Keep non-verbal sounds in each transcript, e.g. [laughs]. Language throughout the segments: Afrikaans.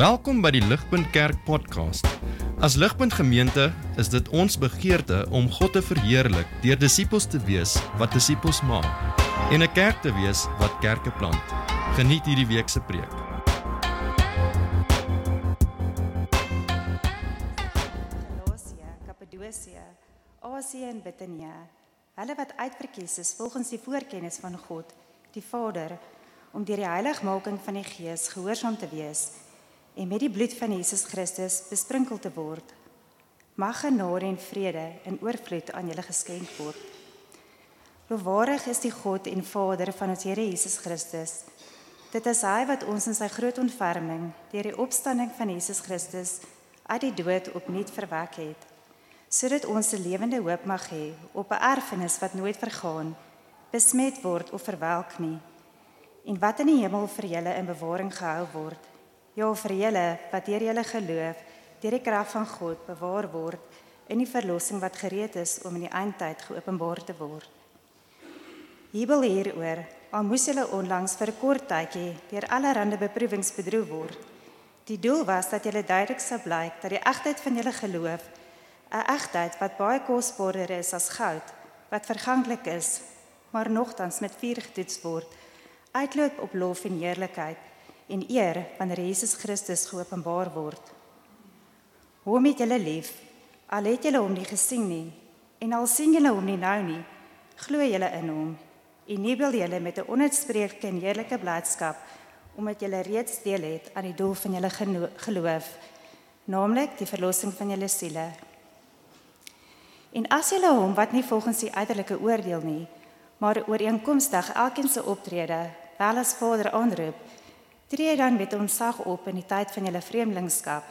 Welkom by die Ligpunt Kerk podcast. As Ligpunt Gemeente is dit ons begeerte om God te verheerlik deur disippels te wees wat disippels maak en 'n kerk te wees wat kerke plant. Geniet hierdie week se preek. Galasië, Kappadosie, Asië en Bithynië, hulle wat uitverkies is volgens die voorkennis van God, die Vader, om deur die heiligmaking van die Gees gehoorsaam te wees en met die bloed van Jesus Christus besprinkel te word. Mag genade en vrede in oorvloed aan julle geskenk word. Lofwaardig is die God en Vader van ons Here Jesus Christus. Dit is hy wat ons in sy groot ontferming deur die opstanding van Jesus Christus uit die dood opnuut verwek het, sodat ons 'n lewende hoop mag hê op 'n erfenis wat nooit vergaan, besmet word of verwelk nie, en wat in die hemel vir julle in bewaring gehou word. Ja, vir julle wat deur julle geloof deur die krag van God bewaar word in die verlossing wat gereed is om in die eindtyd geopenbaar te word. Hierbil hieroor, al moes hulle onlangs vir 'n kort tydjie deur allerlei beproewings bedroef word. Die doel was dat julle duidelik sou blyk dat die egtheid van julle geloof 'n egtheid wat baie kosbaarder is as goud, wat verganklik is, maar nogtans met vuur getoets word, uitloop op lof en heerlikheid en eer wanneer Jesus Christus geopenbaar word. Hom het julle lief, al het julle hom nie gesien nie, en al sien julle hom nie nou nie, glo julle in hom en nebel julle met 'n onuitspreeklike en heerlike blydskap omdat julle reeds deel het aan die doel van julle geloof, naamlik die verlossing van julle siele. En as julle hom wat nie volgens die uiterlike oordeel nie, maar ooreenkomstig elkeen se optrede wel as Vader aanroep, tree dan met onsag op in die tyd van julle vreemdelingskap.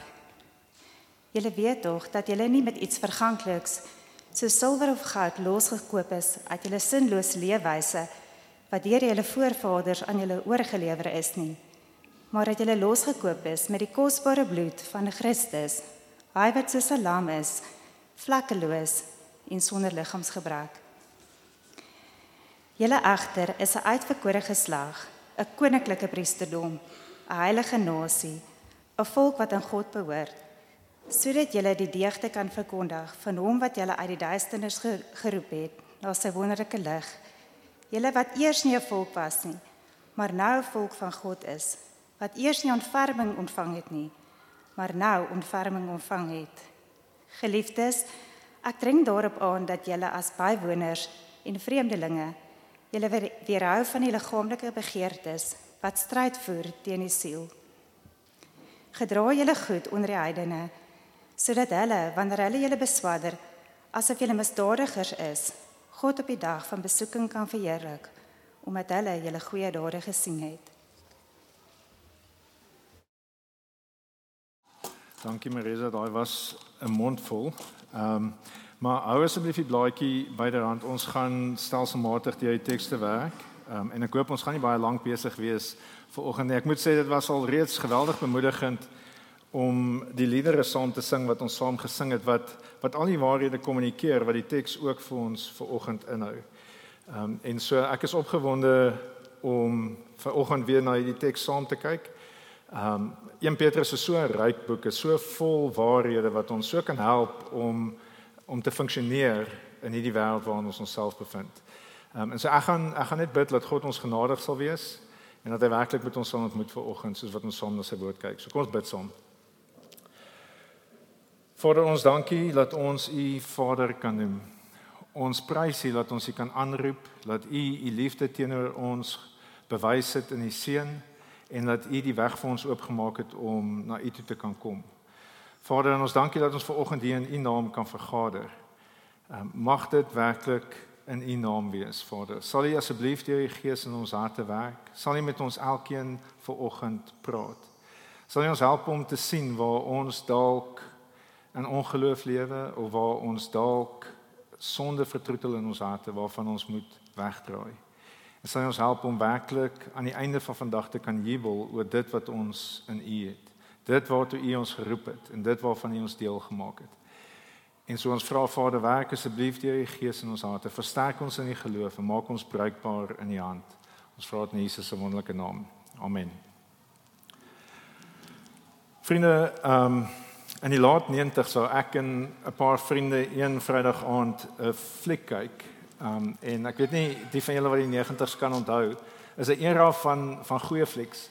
Julle weet tog dat julle nie met iets vergankliks so silwer of goud losgekoop is uit julle sinlose leefwyse wat deur julle voorvaders aan julle oorgelewer is nie, maar dat julle losgekoop is met die kosbare bloed van Christus, hy wat soos 'n lam is, vlekkeloos en sonder liggaamsgebrek. Julle egter is 'n uitverkore geslag, 'n koninklike priesterdom, 'n heilige nasie, 'n volk wat aan God behoort, sodat julle die deugde kan verkondig van hom wat julle uit die duisternis ge geroep het na sy wonderlike lig. Julle wat eers nie 'n volk was nie, maar nou 'n volk van God is, wat eers nie ontferming ontvang het nie, maar nou ontferming ontvang het. Geliefdes, ek dring daarop aan dat julle as bywoners en vreemdelinge julle weer- weerhou van die liggaamlike begeertes wat stryd voer teen die siel. Gedra julle goed onder die heidene sodat hulle wanneer hulle julle beswadder asof julle misdadigers is, God op die dag van besoeking kan verheerlik omdat hulle julle goeie dade gesien het. Dankie Marisa, daai was 'n mond vol. Ehm um, maar hou asseblief die blaadjie byderhand. Ons gaan stelselmatig die tekste werk. Ehm um, en ek hoop ons gaan nie baie lank besig wees vir oggend nie. Ek moet sê dit was al reeds geweldig bemoedigend om die liedere saam te sing wat ons saam gesing het wat wat al die waarhede kommunikeer wat die teks ook vir ons vir oggend inhou. Ehm um, en so ek is opgewonde om vir oggend weer na hierdie teks saam te kyk. Ehm um, 1 Petrus is so 'n ryk boek, is so vol waarhede wat ons so kan help om om te funksioneer in hierdie wêreld waarin ons onsself bevind. Um, en so ek gaan ek gaan net bid dat God ons genadig sal wees en dat hy werklik met ons sal ontmoet vir oggend soos wat ons saam na sy woord kyk. So kom ons bid saam. Vader ons dankie dat ons u Vader kan noem. Ons prys u dat ons u kan aanroep, dat u u liefde teenoor ons bewys het in die seun en dat u die weg vir ons oopgemaak het om na u toe te kan kom. Vader, en ons dankie dat ons ver oggend hier in u naam kan vergader. Um, mag dit werklik in u naam wees, Vader. Sal u asseblief deur u gees in ons harte werk? Sal u met ons elkeen ver oggend praat? Sal u ons help om te sien waar ons dalk in ongeloof lewe of waar ons dalk sonde vertroetel in ons harte waarvan ons moet wegdraai. En sal ons help om werklik aan die einde van vandag te kan jubel oor dit wat ons in U het. Dit waartoe U ons geroep het en dit waarvan U ons deel gemaak het. En so ons vra Vader, werk asseblief deur U Gees in ons harte. Versterk ons in die geloof en maak ons bruikbaar in U hand. Ons vra dit in Jesus se wonderlike naam. Amen. Vriende, ehm um, in die laat 90's sou ek en 'n paar vriende een Vrydag aand 'n fliek kyk. Ehm um, en ek weet nie die van julle wat die 90's kan onthou, is 'n era van van goeie flieks.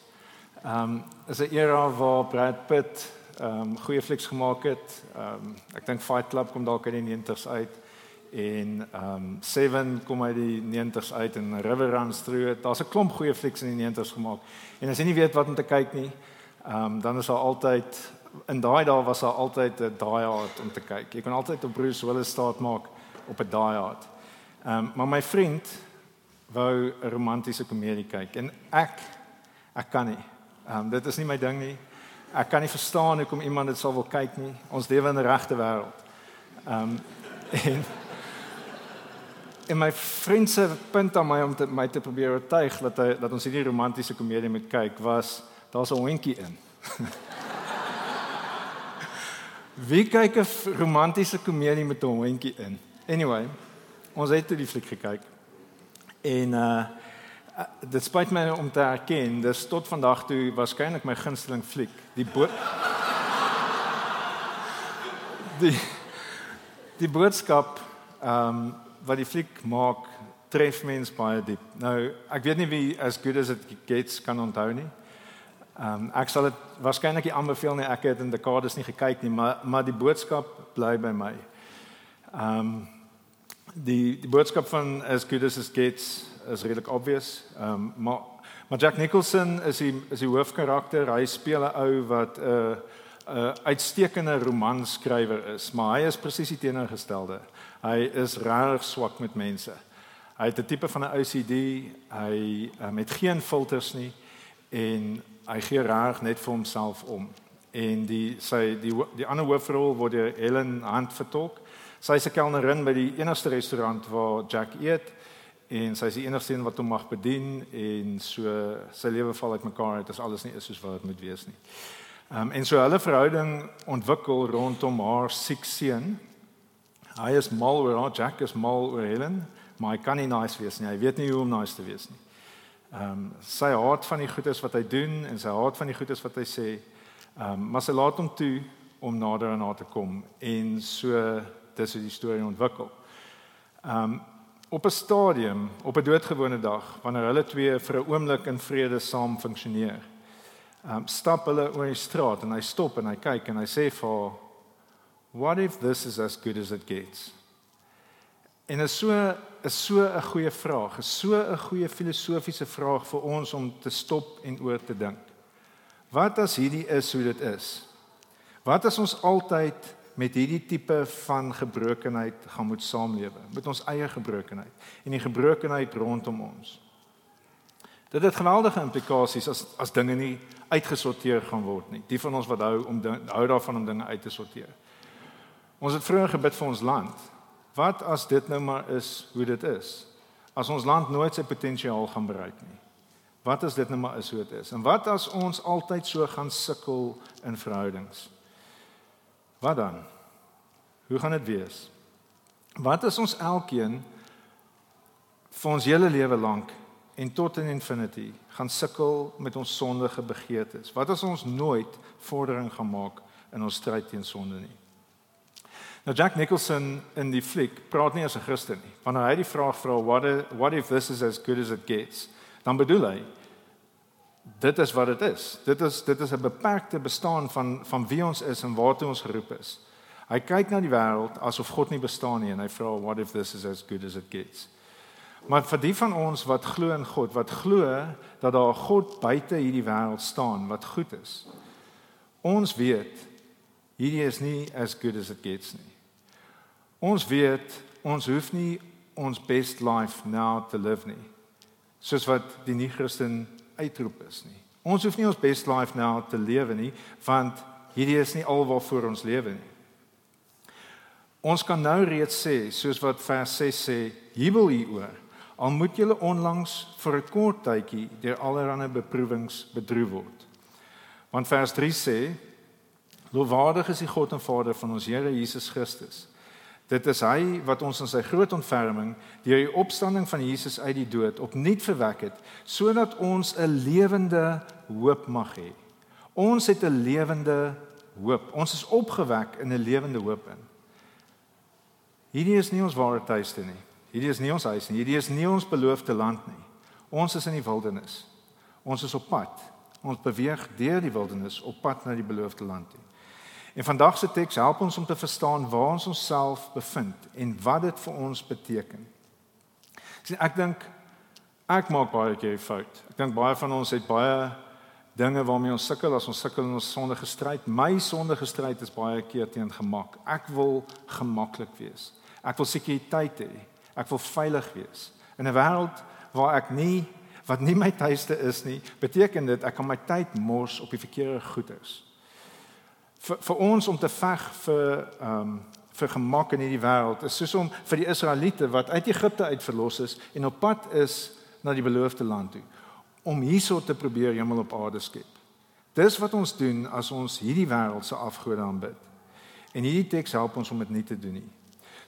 Ehm um, is 'n era waar Brad Pitt ehm um, goeie flieks gemaak het. Ehm um, ek dink Fight Club kom dalk uit die 90's uit en ehm um, Seven kom uit die 90's uit en River Runs Through. Daar's 'n klomp goeie flieks in die 90's gemaak. En as jy nie weet wat om te kyk nie, ehm um, dan is daar altyd in daai dae was daar altyd 'n die hard om te kyk. Jy kon altyd op Bruce Willis staat maak op 'n die hard. Ehm um, maar my vriend wou 'n romantiese komedie kyk en ek ek kan nie. Ehm um, dit is nie my ding nie. Ek kan nie verstaan hoekom iemand dit sal wil kyk nie. Ons lewe in 'n regte wêreld. Ehm um, [laughs] en en my vriend se punt aan my om te, my te probeer oortuig dat hy dat ons hierdie romantiese komedie moet kyk was daar's 'n hondjie in. [laughs] Wie kyk 'n romantiese komedie met 'n hondjie in? Anyway, ons het dit fliek gekyk. En uh dit spyt my om te erken, dis tot vandag toe waarskynlik my gunsteling fliek. Die Die die boodskap ehm um, wat die fliek maak tref mens baie diep. Nou, ek weet nie wie as good as it gets kan onthou nie. Ehm um, ek sal dit waarskynlik nie aanbeveel nie. Ek het in dekades nie gekyk nie, maar maar die boodskap bly by my. Ehm um, die die boodskap van as good as it gets is redelik obvious. Ehm um, maar maar Jack Nicholson is die is die hoofkarakter. Hy speel 'n ou wat 'n uh, 'n uh, uitstekende romanskrywer is, maar hy is presies die teenoorgestelde. Hy is regtig swak met mense. Hy het 'n tipe van 'n OCD. Hy met geen filters nie en hy gee reg net vir homself om. En die sy die die ander hoofrol word deur Helen Hunt vertolk. Sy is 'n kelnerin by die enigste restaurant waar Jack eet en sy is die enigste een wat hom mag bedien en so sy lewe val uitmekaar. Dit is alles nie is soos wat dit moet wees nie. Ehm um, en so hulle verhouding ontwikkel rondom haar siek seun. Hy is mal oor haar, Jack is mal oor Helen, maar hy kan nie nice wees nie. Hy weet nie hoe om nice te wees nie. Ehm um, sy haat van die goedes wat hy doen en sy haat van die goedes wat hy sê. Ehm um, maar sy laat hom toe om nader aan haar te kom en so dis hoe die storie ontwikkel. Ehm um, op 'n stadium, op 'n doodgewone dag, wanneer hulle twee vir 'n oomblik in vrede saam funksioneer. Um, stap hulle oor die straat en hy stop en hy kyk en hy sê vir haar, "What if this is as good as it gets?" En is so is so 'n goeie vraag, is so 'n goeie filosofiese vraag vir ons om te stop en oor te dink. Wat as hierdie is hoe dit is? Wat as ons altyd met hierdie tipe van gebrokenheid gaan moet saamlewe, met ons eie gebrokenheid en die gebrokenheid rondom ons? Dit het geweldige implikasies as as dinge nie uitgesorteer gaan word nie. Die van ons wat hou om hou daarvan om dinge uit te sorteer. Ons het vroeër gebid vir ons land Wat as dit nou maar is hoe dit is? As ons land nooit sy potensiaal gaan bereik nie. Wat as dit nou maar is hoe dit is? En wat as ons altyd so gaan sukkel in verhoudings? Wat dan? Hoe gaan dit wees? Wat as ons elkeen vir ons hele lewe lank en tot in infinity gaan sukkel met ons sondige begeertes? Wat as ons nooit vordering gaan maak in ons stryd teen sonde nie? Nou Jack Nicholson in die fliek praat nie as 'n Christen nie. Wanneer hy die vraag vra what if, what if this is as good as it gets, dan bedoel hy dit is wat dit is. Dit is dit is 'n beperkte bestaan van van wie ons is en waartoe ons geroep is. Hy kyk na die wêreld asof God nie bestaan nie en hy vra what if this is as good as it gets. Maar vir die van ons wat glo in God, wat glo dat daar 'n God buite hierdie wêreld staan wat goed is. Ons weet hierdie is nie as good as it gets nie. Ons weet ons hoef nie ons best life now to live nie. Soos wat die nie-Christen uitroep is nie. Ons hoef nie ons best life now te lewe nie, want hierdie is nie alwaarvoor ons lewe nie. Ons kan nou reeds sê, soos wat vers 6 sê, jubel hieroor. Al moet julle onlangs vir 'n kort tydjie deur allerlei beproewings bedroef word. Want vers 3 sê: Lofwaardig is die God en Vader van ons Here Jesus Christus Dit is hy wat ons in sy groot ontferming deur die opstanding van Jesus uit die dood opnuut verwek het sodat ons 'n lewende hoop mag hê. Ons het 'n lewende hoop. Ons is opgewek in 'n lewende hoop in. Hierdie is nie ons ware tuiste nie. Hierdie is nie ons huis nie. Hierdie is nie ons beloofde land nie. Ons is in die wildernis. Ons is op pad. Ons beweeg deur die wildernis op pad na die beloofde land toe. En vandag se teks help ons om te verstaan waar ons onsself bevind en wat dit vir ons beteken. Sien, ek dink ek maak baie keer fout. Ek dink baie van ons het baie dinge waarmee ons sukkel as ons sukkel in ons sondige stryd. My sondige stryd is baie keer teen gemak. Ek wil gemaklik wees. Ek wil sekuriteit hê. Ek wil veilig wees. In 'n wêreld waar ek nie wat nie my tuiste is nie, beteken dit ek kan my tyd mors op die verkeerde goeders. Vir vir ons om te veg vir ehm um, vir gemak in hierdie wêreld is soos om vir die Israeliete wat uit Egipte uit verlos is en op pad is na die beloofde land toe om hierso te probeer hemel op aarde skep. Dis wat ons doen as ons hierdie wêreld se afgode aanbid. En hierdie teks help ons om dit nie te doen nie.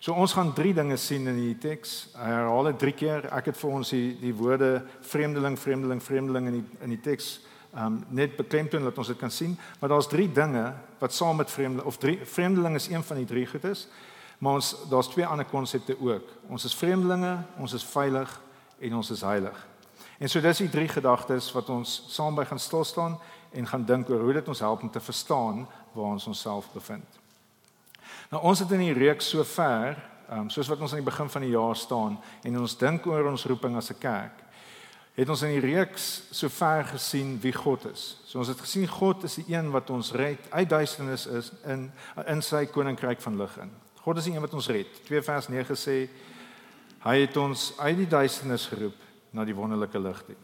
So ons gaan drie dinge sien in hierdie teks. Hy herhaal dit drie keer. Ek het vir ons die die woorde vreemdeling, vreemdeling, vreemdeling in die in die teks um net beklemtoon dat ons dit kan sien, maar daar's drie dinge wat saam met vreemdeling of drie vreemdeling is een van die drie goed is. Maar ons daar's twee ander konsepte ook. Ons is vreemdelinge, ons is veilig en ons is heilig. En so dis die drie gedagtes wat ons saam by gaan stil staan en gaan dink oor hoe dit ons help om te verstaan waar ons onsself bevind. Nou ons het in die reeks so ver, um, soos wat ons aan die begin van die jaar staan en ons dink oor ons roeping as 'n kerk, het ons in die reeks so ver gesien wie God is. So ons het gesien God is die een wat ons red uit duisternis is in in sy koninkryk van lig in. God is die een wat ons red. 2 vers 9 sê hy het ons uit die duisternis geroep na die wonderlike lig toe.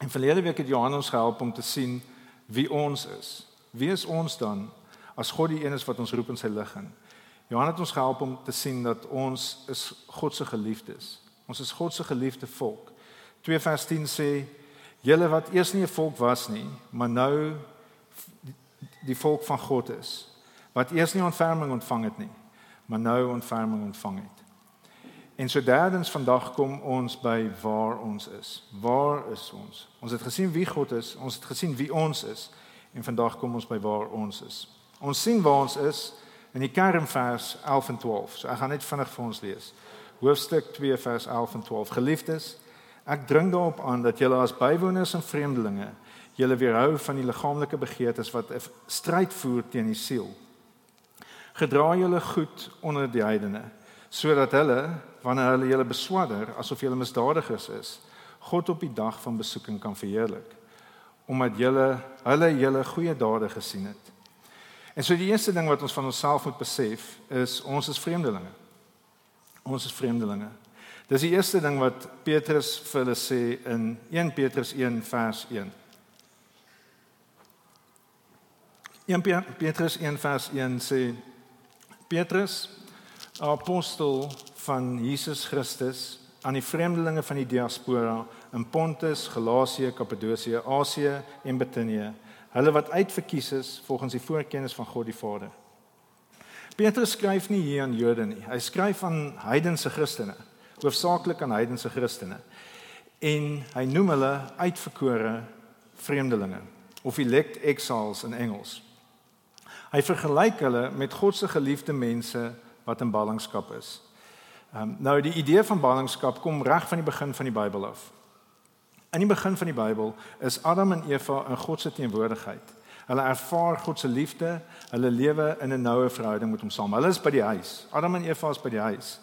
En verlede week het Johan ons gehelp om te sien wie ons is. Wie is ons dan as God die een is wat ons roep in sy lig in? Johan het ons gehelp om te sien dat ons is God se geliefdes. Ons is God se geliefde volk. 2 vers 10 sê julle wat eers nie 'n volk was nie, maar nou die volk van God is. Wat eers nie ontferming ontvang het nie, maar nou ontferming ontvang het. En so derdens vandag kom ons by waar ons is. Waar is ons? Ons het gesien wie God is, ons het gesien wie ons is en vandag kom ons by waar ons is. Ons sien waar ons is in die kernvers 11 en 12. So ek gaan net vinnig vir ons lees. Hoofstuk 2 vers 11 en 12. Geliefdes, ek dring daarop aan dat julle as bywoners en vreemdelinge julle weerhou van die liggaamlike begeertes wat 'n stryd voer teen die siel. Gedra julle goed onder die heidene sodat hulle wanneer hulle julle beswadder asof julle misdadigers is, God op die dag van besoeking kan verheerlik omdat julle hulle julle goeie dade gesien het. En so die eerste ding wat ons van onsself moet besef is ons is vreemdelinge. Ons is vreemdelinge. Dis die eerste ding wat Petrus vir hulle sê in 1 Petrus 1 vers 1. 1 Petrus 1 vers 1 sê Petrus apostel van Jesus Christus aan die vreemdelinge van die diaspora in Pontus, Galasië, Kappadosie, Asië en Bitinië, hulle wat uitverkies is volgens die voorkennis van God die Vader. Petrus skryf nie hier aan Jode nie. Hy skryf aan heidense Christene, hoofsaaklik aan heidense Christene. En hy noem hulle uitverkore vreemdelinge of elect exiles in Engels. Hy vergelyk hulle met God se geliefde mense wat in ballingskap is. Um, nou die idee van ballingskap kom reg van die begin van die Bybel af. In die begin van die Bybel is Adam en Eva in God se teenwoordigheid. Hulle ervaar God se liefde, hulle lewe in 'n noue verhouding met hom saam. Hulle is by die huis. Adam en Eva is by die huis.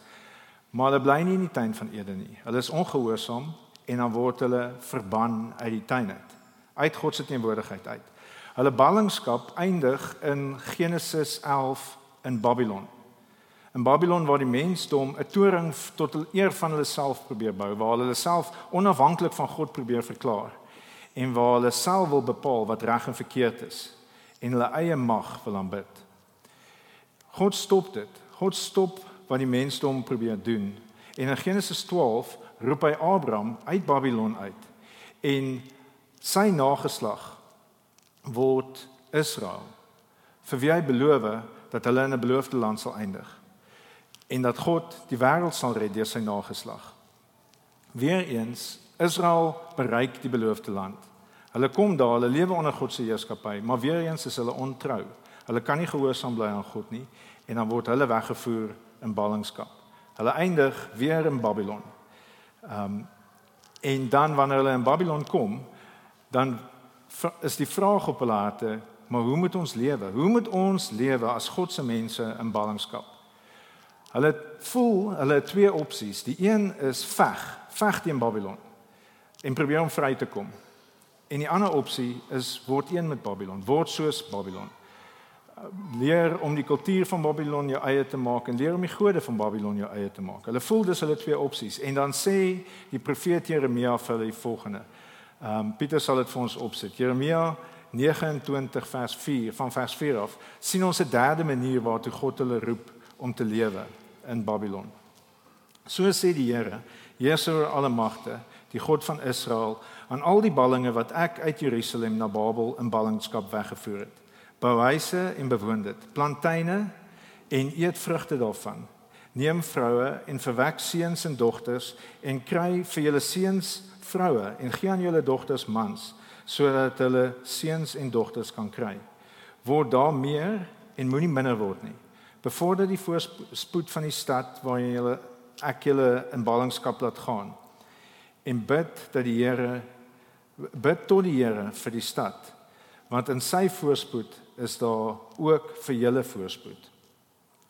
Maar hulle bly nie in die tuin van Eden nie. Hulle is ongehoorsaam en dan word hulle verban uit die tuin uit. Uit God se teenwoordigheid uit. Hulle ballingskap eindig in Genesis 11 in Babylon in Babylon waar die mensdom 'n toring tot eer van hulle self probeer bou, waar hulle self onafhanklik van God probeer verklaar en waar hulle self wil bepaal wat reg en verkeerd is en hulle eie mag wil aanbid. God stop dit. God stop wat die mensdom probeer doen. En in Genesis 12 roep hy Abraham uit Babylon uit en sy nageslag word Israel vir wie hy beloof dat hulle in 'n beloofde land sal eindig en dat God die wêreld sal red deur sy nageslag. Weereens Israel bereik die beloofde land. Hulle kom daar, hulle lewe onder God se heerskappy, maar weer eens is hulle ontrou. Hulle kan nie gehoorsaam bly aan God nie en dan word hulle weggevoer in ballingskap. Hulle eindig weer in Babylon. Ehm um, en dan wanneer hulle in Babylon kom, dan is die vraag op hulle harte, maar hoe moet ons lewe? Hoe moet ons lewe as God se mense in ballingskap? Hulle voel hulle het twee opsies. Die een is veg, veg teen Babylon en probeer om vry te kom. En die ander opsie is word een met Babylon, word soos Babylon. Leer om die kultuur van Babylon jou eie te maak en leer om die gode van Babylon jou eie te maak. Hulle voel dis hulle twee opsies en dan sê die profeet Jeremia vir hulle die volgende. Ehm um, Pieter sal dit vir ons opsit. Jeremia 29 vers 4 van vers 4 af sien ons 'n derde manier waartoe God hulle roep om te lewe in Babylon. So sê die Here, Heer oor alle magte, die God van Israel, aan al die ballinge wat ek uit Jerusalem na Babel in ballingskap weggevoer het. Bou huise en bewoon dit, plant tuine en eet vrugte daarvan. Neem vroue en verwek seuns en dogters en kry vir julle seuns vroue en gee aan julle dogters mans sodat hulle seuns en dogters kan kry. Word daar meer en moenie minder word nie. Bevorder die voorspoed van die stad waar jy ek julle in ballingskap laat gaan. En bid dat die Here bid tot die Here vir die stad want in sy voorspoed is daar ook vir julle voorspoed.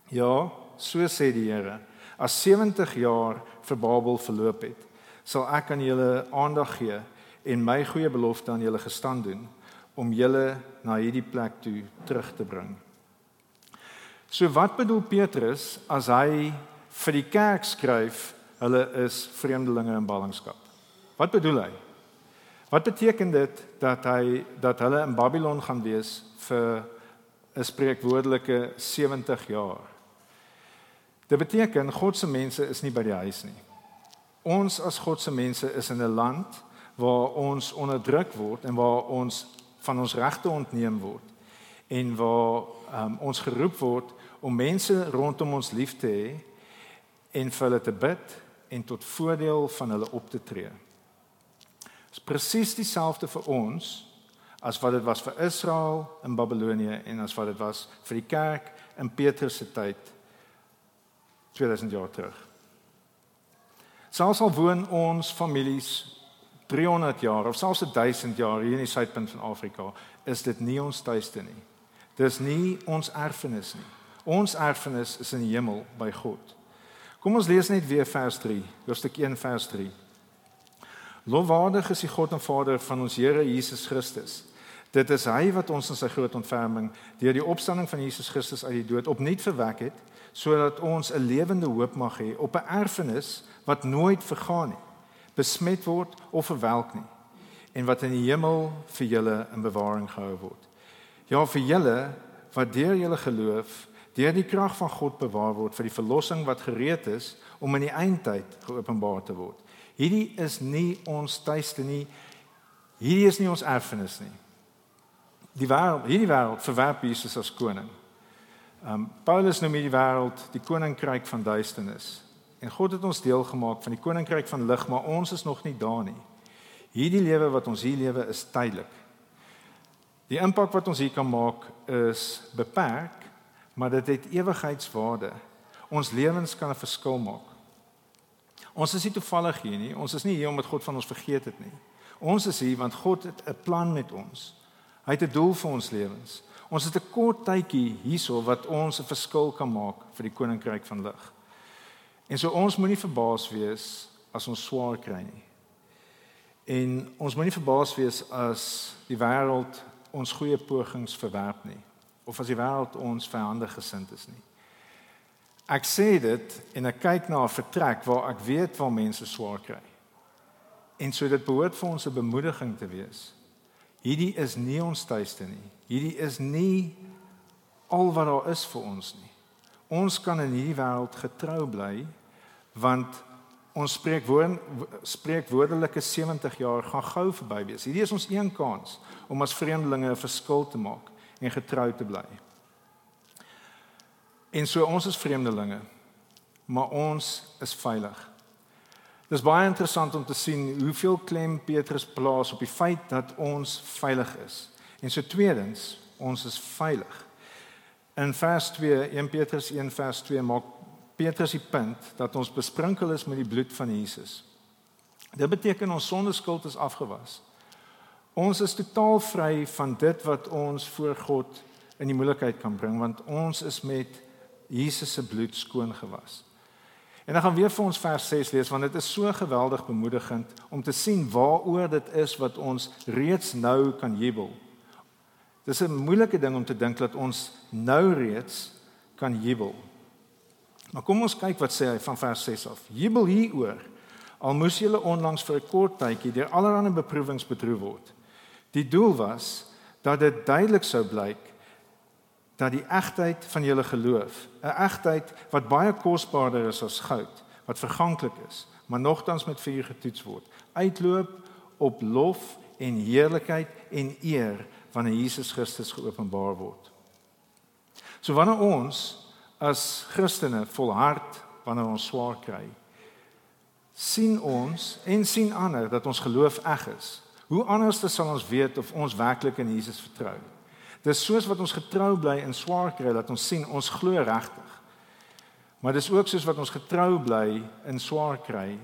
Ja, so sê die Here, as 70 jaar vir Babel verloop het, sal ek aan julle aandag gee en my goeie belofte aan julle gestand doen om julle na hierdie plek toe terug te bring. So wat bedoel Petrus as hy vir die kerk skryf hulle is vreemdelinge in ballingskap? Wat bedoel hy? Wat beteken dit dat hy dat hulle in Babylon gaan wees vir 'n spreekwoordelike 70 jaar? Dit beteken God se mense is nie by die huis nie. Ons as God se mense is in 'n land waar ons onderdruk word en waar ons van ons regte ontneem word en waar um, ons geroep word om mense rondom ons lief te hê en vir hulle te bid en tot voordeel van hulle op te tree is presies dieselfde vir ons as wat dit was vir Israel in Babilonië en as wat dit was vir die kerk in Petrus se tyd 2000 jaar terug. Selfs al woon ons families 300 jaar of selfs 1000 jaar hier in die suidpunt van Afrika, is dit nie ons tuiste nie. Dis nie ons erfenis nie. Ons erfenis is in die hemel by God. Kom ons lees net weer vers 3, hoofstuk 1 vers 3. Lofwaardig is die God en Vader van ons Here Jesus Christus. Dit is hy wat ons in sy groot ontferming deur die opstanding van Jesus Christus uit die dood opnuut verwek het sodat ons 'n lewende hoop mag hê op 'n erfenis wat nooit vergaan nie, besmet word of verwelk nie en wat in die hemel vir julle in bewaring gehou word. Ja vir julle wat deur julle geloof deur die krag van God bewaar word vir die verlossing wat gereed is om in die eindtyd geopenbaar te word. Hierdie is nie ons tuiste nie. Hierdie is nie ons erfenis nie. Die wêreld, hierdie wêreld verwerp Jesus as koning. Um Paulus noem hierdie wêreld die koninkryk van duisternis. En God het ons deel gemaak van die koninkryk van lig, maar ons is nog nie daar nie. Hierdie lewe wat ons hier lewe is tydelik. Die impak wat ons hier kan maak is beperk, maar dit het ewigheidswaarde. Ons lewens kan 'n verskil maak. Ons is nie toevallig hier nie. Ons is nie hier omdat God van ons vergeet het nie. Ons is hier want God het 'n plan met ons. Hy het 'n doel vir ons lewens. Ons het 'n kort tydjie hierso wat ons 'n verskil kan maak vir die koninkryk van lig. En so ons moenie verbaas wees as ons swaar kry nie. En ons moenie verbaas wees as die wêreld ons goeie pogings verwerp nie of as die wêreld ons vyandig gesind is nie. Ek sê dit en ek kyk na 'n vertrek waar ek weet waar mense swaar kry. En so dit behoort vir ons 'n bemoediging te wees. Hierdie is nie ons tuiste nie. Hierdie is nie al wat daar is vir ons nie. Ons kan in hierdie wêreld getrou bly want ons spreek woord spreek woordelike 70 jaar gaan gou verby wees. Hierdie is ons een kans om as vreemdelinge 'n verskil te maak en getrou te bly. En so ons is vreemdelinge, maar ons is veilig. Dis baie interessant om te sien hoeveel klem Petrus plaas op die feit dat ons veilig is. En so tweedens, ons is veilig. In vers 2, 1 Petrus 1 vers 2 maak Petrus die punt dat ons besprinkel is met die bloed van Jesus. Dit beteken ons sondeskuld is afgewas. Ons is totaal vry van dit wat ons voor God in die moeilikheid kan bring want ons is met Jesus se bloed skoon gewas. En dan gaan weer vir ons vers 6 lees want dit is so geweldig bemoedigend om te sien waaroor dit is wat ons reeds nou kan jubel. Dis 'n moeilike ding om te dink dat ons nou reeds kan jubel. Maar kom ons kyk wat sê hy van vers 6 af. Jubel hieroor al moes julle onlangs vir 'n kort tydjie deur allerlei beproewings bedroef word. Die doel was dat dit duidelik sou blyk dat die egtheid van julle geloof, 'n egtheid wat baie kosbaarder is as goud, wat verganklik is, maar nogtans met vuur getoets word, uitloop op lof en heerlikheid en eer wanneer Jesus Christus geopenbaar word. So wanneer ons as Christene volhard wanneer ons swaar kry, sien ons en sien ander dat ons geloof eg is. Hoe anders sal ons weet of ons werklik in Jesus vertrou? Dis soos wat ons getrou bly in swaar kry dat ons sien ons glo regtig. Maar dis ook soos wat ons getrou bly in swaar kry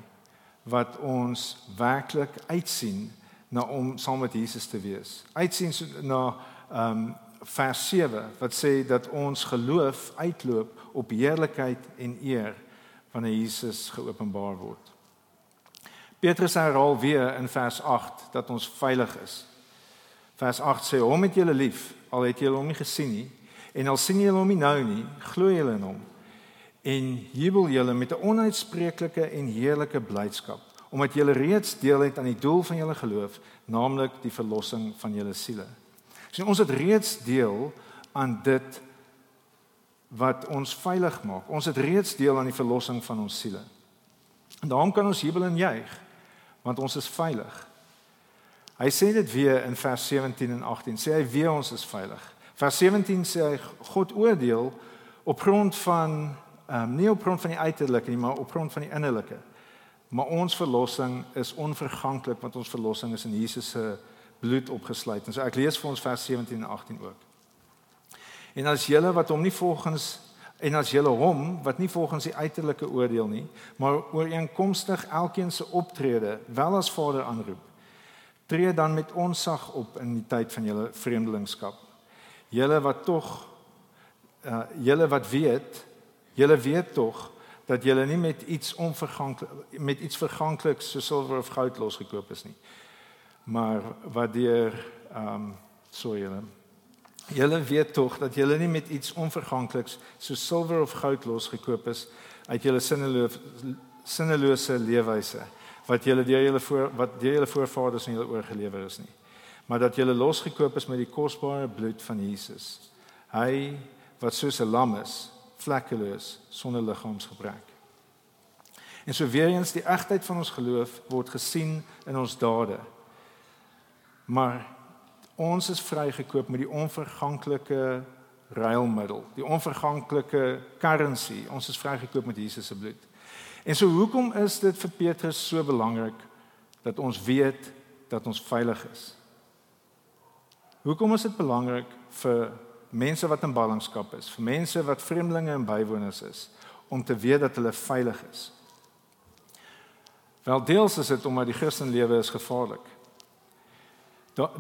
wat ons werklik uitsien na om saam met Jesus te wees. Uitsien na ehm um, vers 7 wat sê dat ons geloof uitloop op heerlikheid en eer wanneer Jesus geopenbaar word. Petrus herhaal weer in vers 8 dat ons veilig is. Vers 8 sê hom het julle lief al het julle hom nie gesien nie en al sien julle hom nie nou nie glo julle in hom en jubel julle met 'n onuitspreeklike en heerlike blydskap omdat julle reeds deel het aan die doel van julle geloof naamlik die verlossing van julle siele. Sien ons het reeds deel aan dit wat ons veilig maak. Ons het reeds deel aan die verlossing van ons siele. En daarom kan ons jubel en juig want ons is veilig. Hy sê dit weer in vers 17 en 18. Sê hy weer ons is veilig. Vers 17 sê hy God oordeel op grond van ehm um, nie op grond van die uiterlike nie, maar op grond van die innerlike. Maar ons verlossing is onverganklik want ons verlossing is in Jesus se bloed opgesluit. En so ek lees vir ons vers 17 en 18 ook. En as julle wat hom nie volgens en as julle hom wat nie volgens die uiterlike oordeel nie, maar ooreenkomstig elkeen se optrede wel as Vader aanroep, tree dan met onsag op in die tyd van julle vreemdelingskap. Julle wat tog uh julle wat weet, julle weet tog dat julle nie met iets onverganklik met iets vergankliks so silwer of goud losgekoop is nie. Maar wat deur ehm um, so julle julle weet tog dat julle nie met iets onvergankliks so silwer of goud losgekoop is uit julle sinnelose sinnelose leefwyse wat julle deur julle voor wat deur julle voorvaders aan julle oorgelewer is nie. Maar dat julle losgekoop is met die kosbare bloed van Jesus. Hy wat soos 'n lam is vlekkeloos sonder liggaamsgebrek. En so weer eens die egtheid van ons geloof word gesien in ons dade. Maar ons is vrygekoop met die onverganklike ruilmiddel die onverganklike currency. Ons is vrygekoop met Jesus se bloed En so hoekom is dit vir Petrus so belangrik dat ons weet dat ons veilig is? Hoekom is dit belangrik vir mense wat in ballingskap is, vir mense wat vreemdelinge en bywoners is om te weet dat hulle veilig is? Wel deels is dit omdat die Christenlewe is gevaarlik.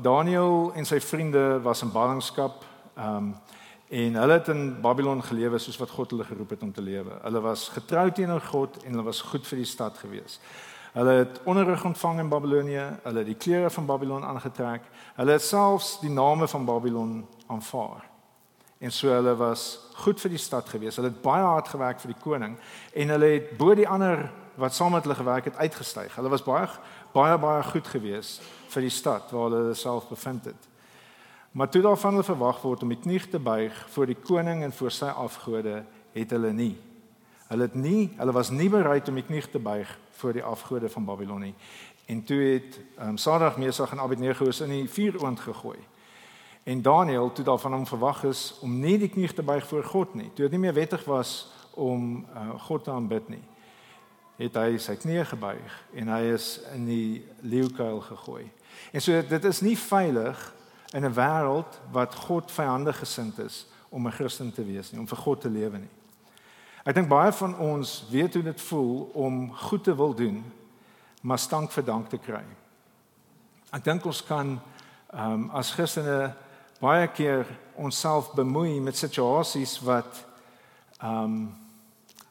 Daniel en sy vriende was in ballingskap. Ehm um, En hulle het in Babylon gelewe soos wat God hulle geroep het om te lewe. Hulle was getrou teenoor God en hulle was goed vir die stad gewees. Hulle het onderrig ontvang in Babilonie, hulle het die klere van Babylon aangetrek. Hulle het selfs die name van Babylon aanvaar. En so hulle was goed vir die stad gewees. Hulle het baie hard gewerk vir die koning en hulle het bo die ander wat saam met hulle gewerk het uitgestyg. Hulle was baie baie baie goed gewees vir die stad waar hulle self bevind het. Maar toe daarvan hulle verwag word om die knie te buig voor die koning en voor sy afgode, het hulle nie. Hulle het nie, hulle was nie bereid om die knie te buig voor die afgode van Babylon nie. En toe het um, Sadrag, Mesach en Abednego in die vuuroond gegooi. En Daniël toe daarvan hom verwag is om nie die knie te buig voor God nie. Toe dit nie meer wettig was om uh, God te aanbid nie. het hy sy knie gebuig en hy is in die leeukuil gegooi. En so dit is nie veilig in 'n wêreld wat God vyandig gesind is om 'n Christen te wees nie, om vir God te lewe nie. Ek dink baie van ons weet hoe dit voel om goed te wil doen, maar stank vir dank te kry. Ek dink ons kan ehm um, as Christene baie keer onsself bemoei met situasies wat ehm um,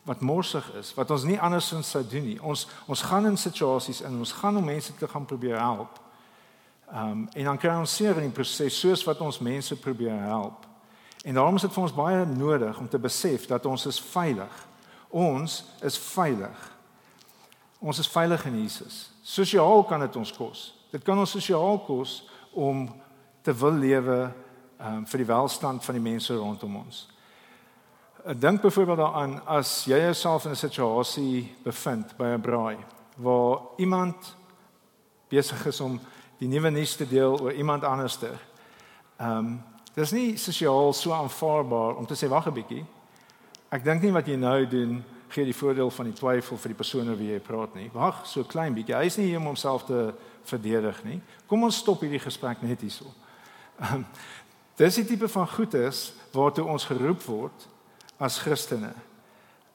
wat morsig is, wat ons nie andersins sou doen nie. Ons ons gaan in situasies in, ons gaan om mense te gaan probeer help. Um, en dan kry ons seer in die proses soos wat ons mense probeer help. En daarom is dit vir ons baie nodig om te besef dat ons is veilig. Ons is veilig. Ons is veilig in Jesus. Sosiaal kan dit ons kos. Dit kan ons sosiaal kos om te wil lewe um, vir die welstand van die mense rondom ons. Ek dink byvoorbeeld daaraan as jy jouself in 'n situasie bevind by 'n braai waar iemand besig is om die nuwe nuus te deel oor iemand anderster. Ehm um, dis nie sosiaal so aanvaarbaar om te sê wag 'n bietjie. Ek dink nie wat jy nou doen gee die voordeel van die twyfel vir die persoon oor wie jy praat nie. Wag so klein bietjie. Hy is nie hier om homself te verdedig nie. Kom ons stop hierdie gesprek net hierso. Ehm dis die tipe van goedes waartoe ons geroep word as Christene.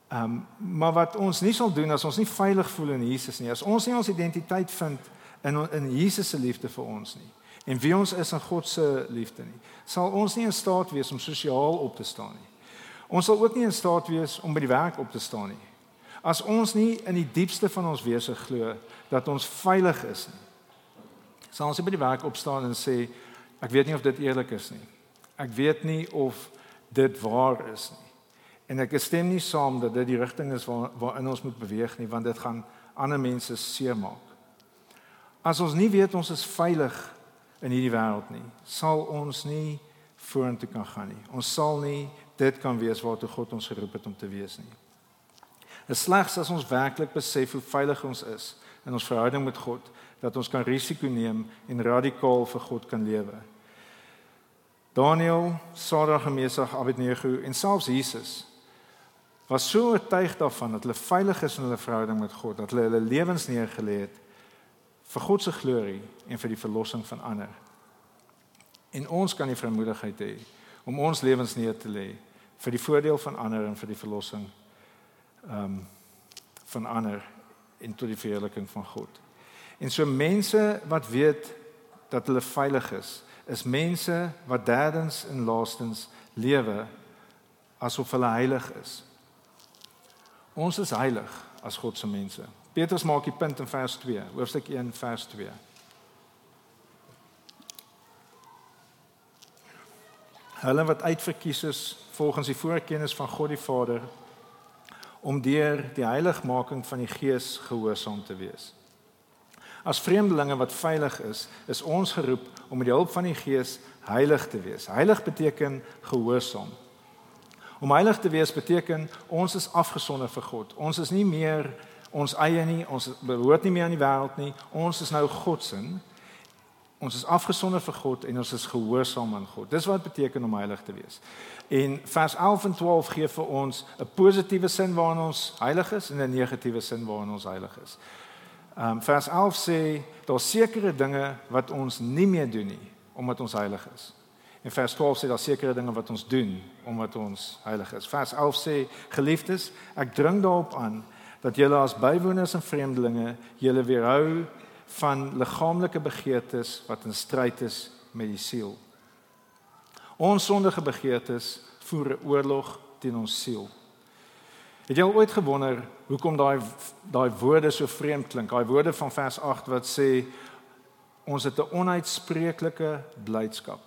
Ehm um, maar wat ons nie sal doen as ons nie veilig voel in Jesus nie, as ons nie ons identiteit vind in in Jesus se liefde vir ons nie en wie ons is in God se liefde nie, sal ons nie in staat wees om sosiaal op te staan nie. Ons sal ook nie in staat wees om by die werk op te staan nie. As ons nie in die diepste van ons wese glo dat ons veilig is nie, sal ons nie by die werk opstaan en sê ek weet nie of dit eerlik is nie. Ek weet nie of dit waar is nie. En ek stem nie saam dat dit die rigting is waar waarin ons moet beweeg nie, want dit gaan ander mense seermaak. As ons nie weet ons is veilig in hierdie wêreld nie, sal ons nie vorentoe kan gaan nie. Ons sal nie dit kan wees waartoe God ons geroep het om te wees nie. Dit slegs as ons werklik besef hoe veilig ons is in ons verhouding met God, dat ons kan risiko neem en radikaal vir God kan lewe. Daniel, Sarah, Mesach, Abednego en selfs Jesus was so oortuig daarvan dat hulle veilig is in hulle verhouding met God, dat hulle hulle lewens neergelê het vir God se glorie en vir die verlossing van ander. En ons kan die vermoedigheid hê om ons lewens neer te lê vir die voordeel van ander en vir die verlossing ehm um, van ander en tot die verheerliking van God. En so mense wat weet dat hulle veilig is, is mense wat derdens en laastens lewe asof hulle heilig is. Ons is heilig as God se mense. Petrus maak die punt in vers 2, hoofstuk 1 vers 2. Hulle wat uitverkies is volgens die voorkennis van God die Vader om deur die heiligmaking van die Gees gehoorsaam te wees. As vreemdelinge wat veilig is, is ons geroep om met die hulp van die Gees heilig te wees. Heilig beteken gehoorsaam. Om heilig te wees beteken ons is afgesonder vir God. Ons is nie meer ons eie nie, ons behoort nie meer aan die wêreld nie. Ons is nou God se. Ons is afgesonder vir God en ons is gehoorsaam aan God. Dis wat beteken om heilig te wees. En vers 11 en 12 gee vir ons 'n positiewe sin waarin ons heilig is en 'n negatiewe sin waarin ons heilig is. Ehm um, vers 11 sê daar's sekere dinge wat ons nie meer doen nie omdat ons heilig is. En vers 12 sê daar sekere dinge wat ons doen omdat ons heilig is. Vers 11 sê geliefdes, ek dring daarop aan dat julle as bywoners en vreemdelinge julle weerhou van liggaamlike begeertes wat in stryd is met die siel. Ons sondige begeertes voer 'n oorlog teen ons siel. Het jy al ooit gewonder hoekom daai daai woorde so vreemd klink? Daai woorde van vers 8 wat sê ons het 'n onuitspreeklike blydskap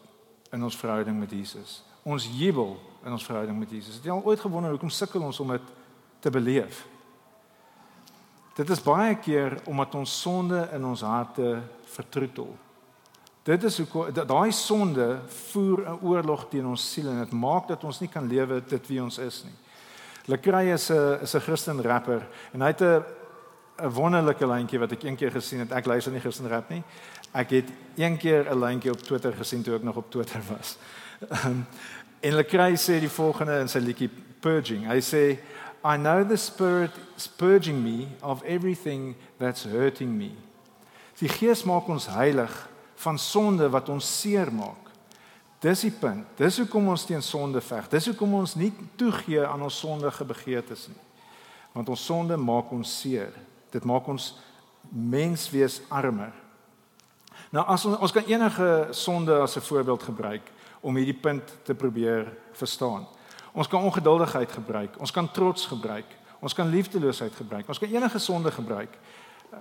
in ons verhouding met Jesus. Ons jubel in ons verhouding met Jesus. Het jy al ooit gewonder hoekom sukkel ons om dit te beleef? Dit is baie keer omdat ons sonde in ons harte vertroetel. Dit is hoe daai sonde voer 'n oorlog teen ons siel en dit maak dat ons nie kan lewe dit wie ons is nie. Lecrae is 'n is 'n Christen rapper en hy het 'n 'n wonderlike lyntjie wat ek eendag gesien het. Ek luister nie Christen rap nie. Ek het een keer 'n lyntjie op Twitter gesien toe ek nog op Twitter was. Um, [laughs] en Lecrae sê die volgende in sy liedjie Purging. Hy sê I know the Spirit is purging me of everything that's hurting me. Die Gees maak ons heilig van sonde wat ons seermaak. Dis die punt. Dis hoekom ons teen sonde veg. Dis hoekom ons nie toegee aan ons sondige begeertes nie. Want ons sonde maak ons seer. Dit maak ons mens wees armer. Nou as ons ons kan enige sonde as 'n voorbeeld gebruik om hierdie punt te probeer verstaan. Ons kan ongeduldigheid gebruik, ons kan trots gebruik, ons kan liefdeloosheid gebruik, ons kan enige sonde gebruik.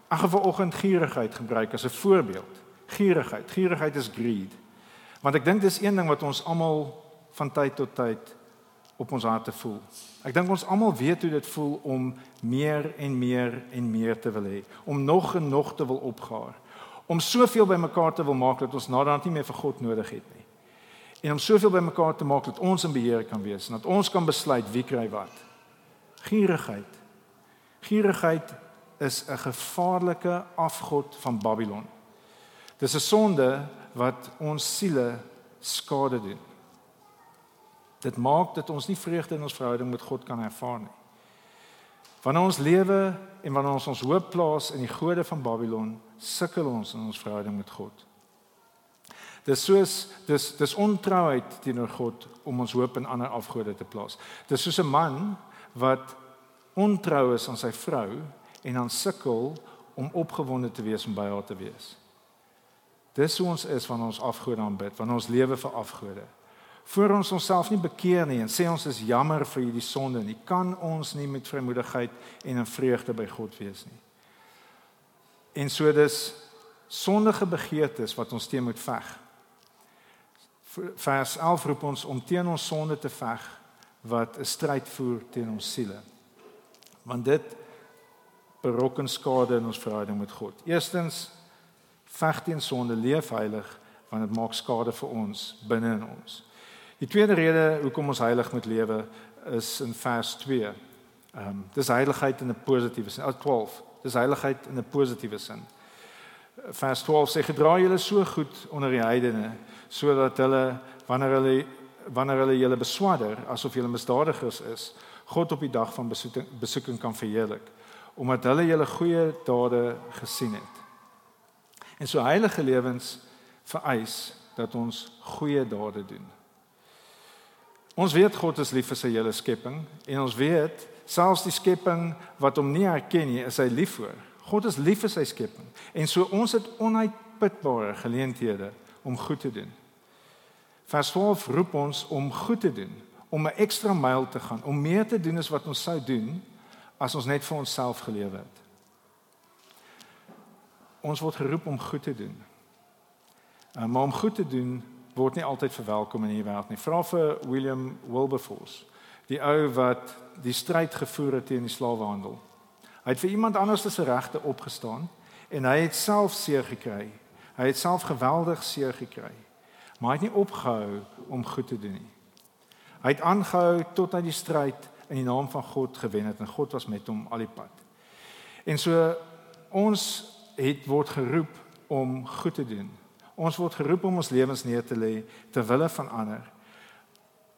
Ag vanoggend gierigheid gebruik as 'n voorbeeld. Gierigheid, gierigheid is greed. Want ek dink dis een ding wat ons almal van tyd tot tyd op ons harte voel. Ek dink ons almal weet hoe dit voel om meer en meer en meer te wil hê, om nog en nog te wil opgaar, om soveel bymekaar te wil maak dat ons naderhand nie meer vir God nodig het nie. En om soveel bymekaar te maak dat ons in beheer kan wees en dat ons kan besluit wie kry wat. Gierigheid. Gierigheid is 'n gevaarlike afgod van Babylon. Dis 'n sonde wat ons siele skade doen. Dit maak dat ons nie vreugde in ons verhouding met God kan ervaar nie. Wanneer ons lewe en wanneer ons ons hoop plaas in die gode van Babylon, sukkel ons in ons verhouding met God. Dis soos dis dis ontrouheid teenoor God om ons hoop in ander afgode te plaas. Dis soos 'n man wat ontrou is aan sy vrou en dan sukkel om opgewonde te wees om by haar te wees. Dis hoe ons is wanneer ons afgode aanbid, wanneer ons lewe vir afgode. Voor ons onsself nie bekeer nie en sê ons is jammer vir hierdie sonde nie, kan ons nie met vrymoedigheid en in vreugde by God wees nie. En so dis sondige begeertes wat ons teen moet veg. Vers 11 roep ons om teen ons sonde te veg wat 'n stryd voer teen ons siele. Want dit berokken skade in ons verhouding met God. Eerstens veg teen sonde, leef heilig want dit maak skade vir ons binne in ons. Die tweede rede hoekom ons heilig moet lewe is in vers 2. Ehm um, dis heiligheid in 'n positiewe sin. 12. Dis heiligheid in 'n positiewe sin. Vers 12 sê gedra julle so goed onder die heidene sodat hulle wanneer hulle wanneer hulle julle beswadder asof julle misdadigers is, God op die dag van besoeking, besoeking kan verheerlik omdat hulle julle goeie dade gesien het. En so heilige lewens vereis dat ons goeie dade doen. Ons weet God is lief vir sy hele skepping en ons weet selfs die skepping wat hom nie herken nie, is hy lief vir. God is lief vir sy skepping en so ons het onuitputbare geleenthede om goed te doen. Vers 12 roep ons om goed te doen, om 'n ekstra myl te gaan, om meer te doen as wat ons sou doen as ons net vir onsself gelewe het. Ons word geroep om goed te doen. Uh, maar om goed te doen word nie altyd verwelkom in hierdie wêreld nie. Vra vir William Wilberforce, die ou wat die stryd gevoer het teen die slawehandel. Hy het vir iemand anders se regte opgestaan en hy het self seer gekry. Hy het self geweldig seer gekry. Maar hy het nie opgehou om goed te doen nie. Hy het aangehou tot hy die stryd in die naam van God gewen het en God was met hom al die pad. En so ons het word geroep om goed te doen. Ons word geroep om ons lewens neer te lê ter wille van ander.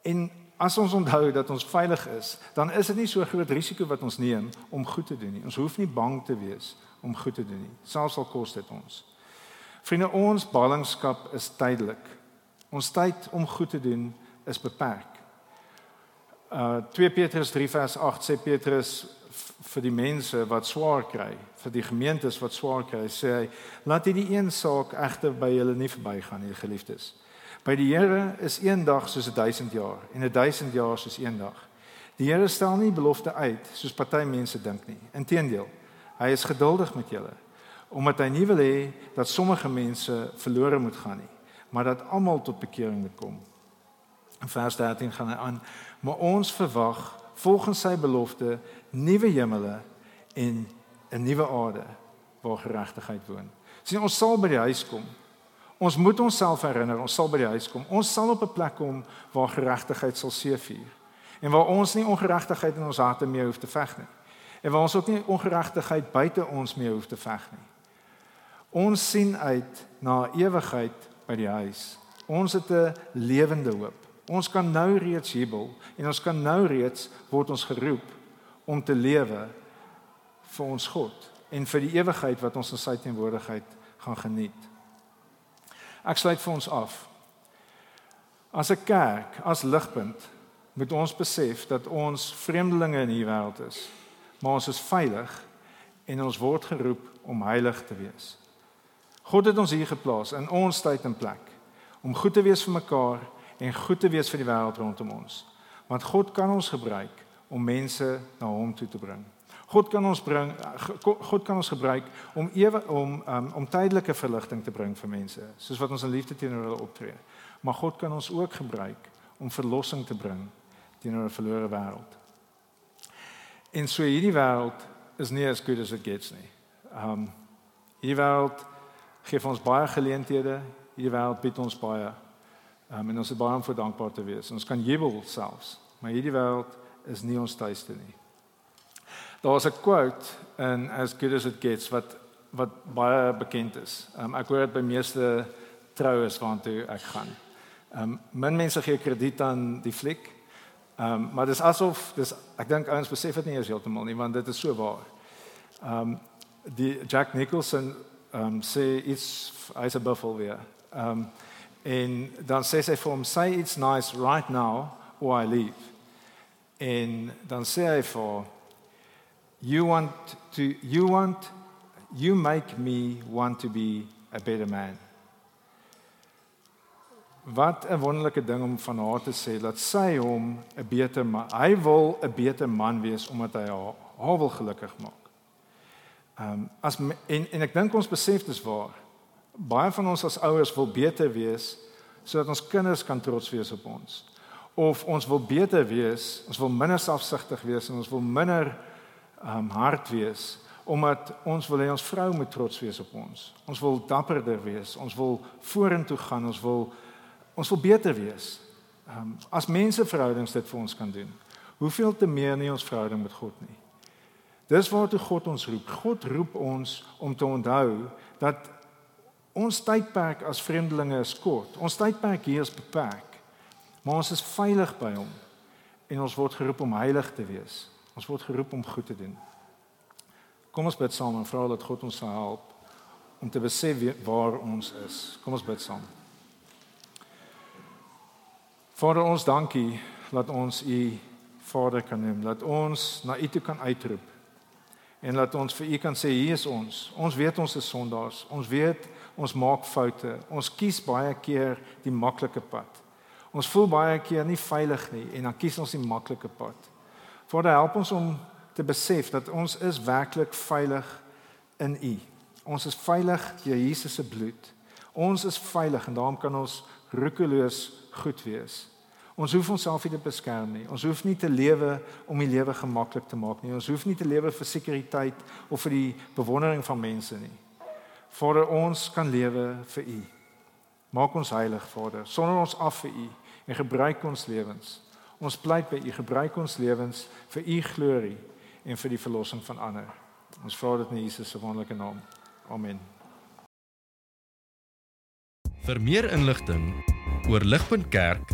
En as ons onthou dat ons veilig is, dan is dit nie so groot risiko wat ons neem om goed te doen nie. Ons hoef nie bang te wees om goed te doen nie. Selfs al kos dit ons. Vriende, ons ballingskap is tydelik. Ons tyd om goed te doen is beperk. Uh 2 Petrus 3 vers 8 sê Petrus vir die mense wat swaar kry, vir die gemeentes wat swaar kry, sê hy: "Laat hierdie een saak egter by julle nie verbygaan, nie geliefdes. By die Here is een dag soos 'n 1000 jaar en 'n 1000 jaar soos een dag. Die Here stel nie belofte uit soos party mense dink nie. Inteendeel, hy is geduldig met julle, omdat hy nie wil hê dat sommige mense verlore moet gaan nie, maar dat almal tot bekering moet kom." In vers 13 gaan hy aan maar ons verwag volgens sy belofte nuwe hemele en 'n nuwe aarde waar geregtigheid woon. Sien ons sal by die huis kom. Ons moet onsself herinner, ons sal by die huis kom. Ons sal op 'n plek kom waar geregtigheid sal seëvier en waar ons nie ongeregtigheid in ons harte meer hoef te veg nie. En waar ons ook nie ongeregtigheid buite ons meer hoef te veg nie. Ons sien uit na ewigheid by die huis. Ons het 'n lewende hoop. Ons kan nou reeds jubel en ons kan nou reeds word ons geroep om te lewe vir ons God en vir die ewigheid wat ons in sy teenwoordigheid gaan geniet. Ek sluit vir ons af. As 'n kerk, as ligpunt, moet ons besef dat ons vreemdelinge in hierdie wêreld is, maar ons is veilig en ons word geroep om heilig te wees. God het ons hier geplaas in ons tyd en plek om goed te wees vir mekaar en goed te wees vir die wêreld rondom ons. Want God kan ons gebruik om mense na hom toe te bring. God kan ons bring God kan ons gebruik om ewe om um, om tydelike verligting te bring vir mense, soos wat ons in liefde teenoor hulle optree. Maar God kan ons ook gebruik om verlossing te bring teenoor 'n verlore wêreld. En so hierdie wêreld is nie as goed as it gets nie. Um hierdie wêreld gee ons baie geleenthede, hierdie wêreld bied ons baie. Um en ons is baie om vir dankbaar te wees. Ons kan jubel selfs, maar hierdie wêreld is nie ons tuiste nie. Daar's 'n quote in As Good as It Gets wat wat baie bekend is. Um, ek hoor dit by meeste troues waartoe ek gaan. Um min mense gee krediet aan die fliek. Um maar dis asof dis ek dink ouens besef dit nie eers heeltemal nie want dit is so waar. Um die Jack Nicholson um sê iets hy's 'n buffel weer. Um en dan sê hy vir hom say it's nice right now or I leave. En dan sê hy vir you want to you want you make me want to be a better man. Wat 'n wonderlike ding om van haar te sê dat sy hom 'n beter man. Hy wil 'n beter man wees omdat hy haar, haar wil gelukkig maak. Ehm um, as en en ek dink ons besef dis waar. Baie van ons as ouers wil beter wees sodat ons kinders kan trots wees op ons of ons wil beter wees, ons wil minder selfsugtig wees en ons wil minder um hard wees omdat ons wil hê ons vrou moet trots wees op ons. Ons wil dapperder wees, ons wil vorentoe gaan, ons wil ons wil beter wees. Um as mense verhoudings dit vir ons kan doen. Hoeveel te meer nie ons verhouding met God nie. Dis waartoe God ons roep. God roep ons om te onthou dat ons tydperk as vreemdelinge is kort. Ons tydperk hier is beperk. Maar ons is veilig by hom en ons word geroep om heilig te wees. Ons word geroep om goed te doen. Kom ons bid saam en vra dat God ons sal help om te besef waar ons is. Kom ons bid saam. Vader ons dankie dat ons u Vader kan noem, dat ons na u toe kan uitroep en dat ons vir u kan sê hier is ons. Ons weet ons is sondaars. Ons weet ons maak foute. Ons kies baie keer die maklike pad. Ons voel baie keer nie veilig nie en dan kies ons die maklike pad. Vader, help ons om te besef dat ons is werklik veilig in U. Ons is veilig deur Jesus se bloed. Ons is veilig en daarom kan ons roekeloos goed wees. Ons hoef onsself nie te beskerm nie. Ons hoef nie te lewe om die lewe gemaklik te maak nie. Ons hoef nie te lewe vir sekuriteit of vir die bewondering van mense nie. Vader, ons kan lewe vir U. Maak ons heilig, Vader. Sonder ons af vir U en gebruik ons lewens. Ons pleit by U, gebruik ons lewens vir U glorie en vir die verlossing van ander. Ons vra dit in Jesus se wonderlike naam. Amen. Vir meer inligting oor Ligpunt Kerk,